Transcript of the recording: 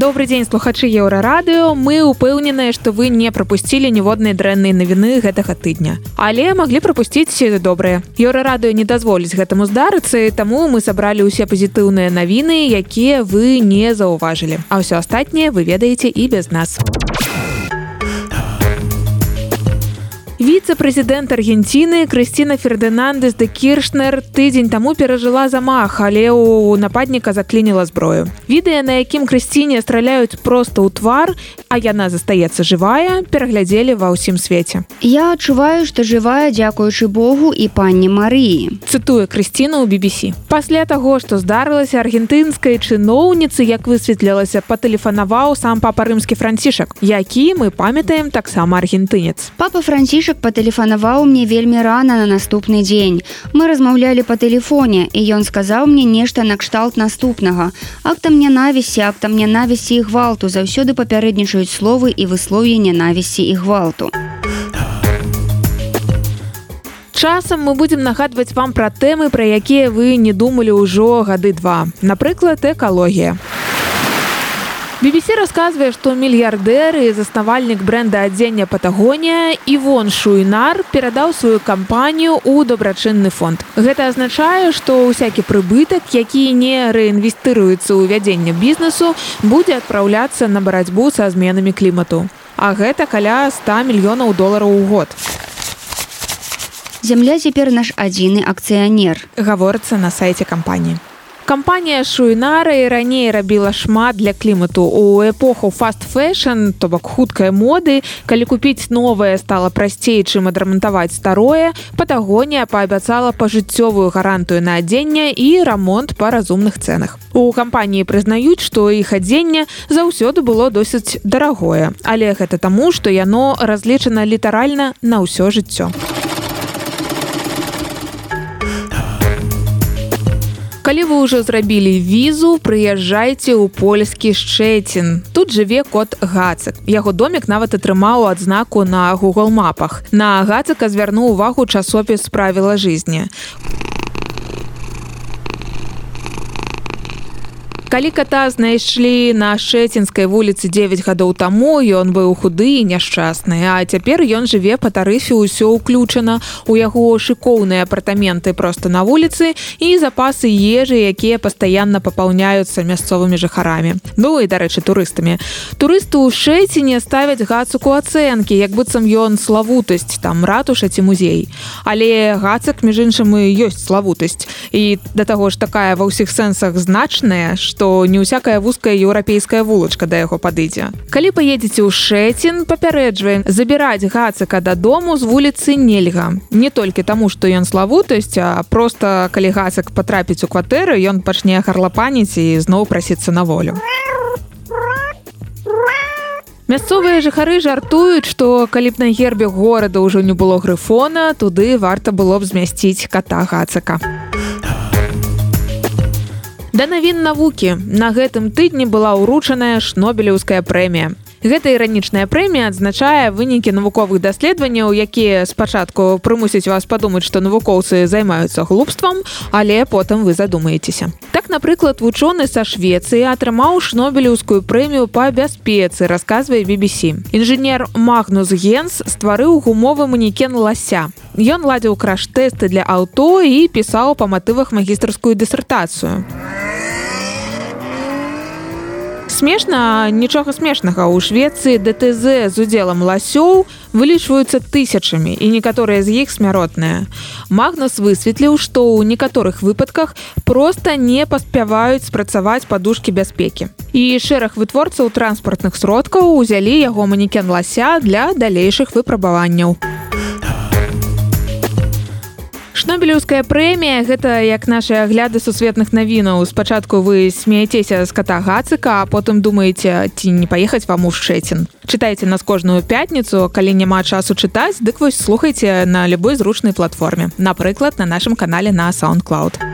добрый дзень слухачы еўрарадыо. Мы упэўненыя што вы не прапусцілі ніводнай дрэннай навіны гэтага тыдня. Але маглі прапусціць добрыя. Еўрарадыо не дазволіць гэтаму здарыцца таму мы сабралі ўсе пазітыўныя навіны якія вы не заўважылі. А ўсё астатняе вы ведаеце і без нас віцэ-прэзідэнт аргенціны крысціна фердынандес де кіршнер тыдзень таму перажыла замах але у нападніка заклініла зброю. Відэа на якім крысціне страляюць просто ў твар а яна застаецца жывая пераглядзелі ва ўсім свеце. Я адчуваю што жывая дзякуючы Богу і панне Марыі. Цытуе крысціна ў BBC пасля таго што здарылася аргентынскай чыноўніцы як высветлілася патэлефанаваў сам папа рымскі францішак які мы памятаем таксама аргентынец. Папа францішак Мальчык патэлефанаваў мне вельмі рана на наступны дзень. Мы размаўлялі па тэлефоне і ён сказаў мне нешта накшталт наступнага. Актам нянавісці, актам нянавісці і гвалту заўсёды папярэднічаюць словы і выслоўе нянавісці і гвалту. Часам мы будзем нагадваць вам пра тэмы, пра якія вы не думалі ўжо гады два. Напрыклад, экалогія. BBC рассказывае, што мільярдэры і заснавальнік бренда адзення Патагонія Івон Шуйнар перадаў сваю кампанію ў дабрачынны фонд. Гэта азначае, што ўсякі прыбытак, які не рэінвестыруецца ў вядзенне бізнесу, будзе адпраўляцца на барацьбу са зменамі клімату. А гэта каля 100 мільёнаў долараў у год. Зямля цяпер наш адзіны акцыянер. Гаворыцца на сайце кампаніі кампанія шуйнара і раней рабіла шмат для клімату у эпоху фаст фэшн то бок хуткай моды калі купіць новае стала прасцей чым адрамантаваць старое патагонія паабяцала пажыццёвую гарантыю на адзенне і рамонт па разумных цэнах. У кампаніі прызнаюць што іх адзенне заўсёды было досыць дарагое. Але гэта таму што яно разлічана літаральна на ўсё жыццё калі вы ўжо зрабілі візу прыязджайце ў польскі шчэцін. Тут жыве кот гацак. Яго домик нават атрымаў адзнаку на google мапах. На гацака звярнуў увагу часопіс правіла жизни калі кота знайшлі на шэцінскай вуліцы 9 гадоў таму ён быў худы і няшчасны. А цяпер ён жыве па тарыфе ўсё ўключана. У яго шыкоўныя апартаменты просто на вуліцы і запасы ежы якія пастаянна папаўняюцца мясцовымі жыхарамі. Ну і дарэчы турыстамі. Турысты ў шэціне ставяць гацуку ацэнкі як быццам ён славутасць там ратуша ці музей. Але гацак між іншым і ёсць славутасць. І да таго ж такая ва ўсіх сэнсах значная что што не ўсякая вузкая еўрапейская вулачка да яго падыдзе. Калі паедзеце ў шэцін, папярэджваем забіраць гацыка дадому з вуліцы нельга. Не толькі таму, што ён славутасць, а просто калі гацак патрапіць у кватэры, ён пачне гарлапаніць і зноў прасіцца на волю. Мясцовыя жыхары жартуюць, што калі б на гербе горада ўжо не было грыфона, туды варта было б змясціць ката гацака. Да навін навукі на гэтым тыдні была ўручаная шнобелеўская прэмія. Гэта іранічная прэмія адзначае вынікі навуковых даследаванняў, якія спачатку прымусяць вас падумаць, што навукоўцы займаюцца глупствам, але потым вы задумаецеся. Так, напрыклад, вучоны са Швецыі атрымаў шнобелеўскую прэмію па бяспецы, расказвае BBC. Інжынер Магнус Генс стварыў гумовы манекен лася. Ён ладзіў краш-тэсты для аўто і пісаў па матывах магістрскую дысертацыю смешна нічога смешнага у швецыі дтз з удзелам ласёў вылічваюцца тысячамі і некаторыя з іх смяротныя магнус высветліў што ў некаторых выпадках просто не паспяваюць спрацаваць падушкі бяспекі і шэраг вытворцаў транспартных сродкаў узялі яго манекен лася для далейшых выпрабаванняў у шнобелеўская прэмія гэта як наши агляды сусветных навінаў. Спачатку вы смеецеся з ката гацыка а потым думаеце ці не паехаць вам у шэцін. Чытайце нас кожную пятніцу калі няма часу чытаць дык вось слухайце на любой зручнай платформе. Напрыклад на нашым канале на soundcloud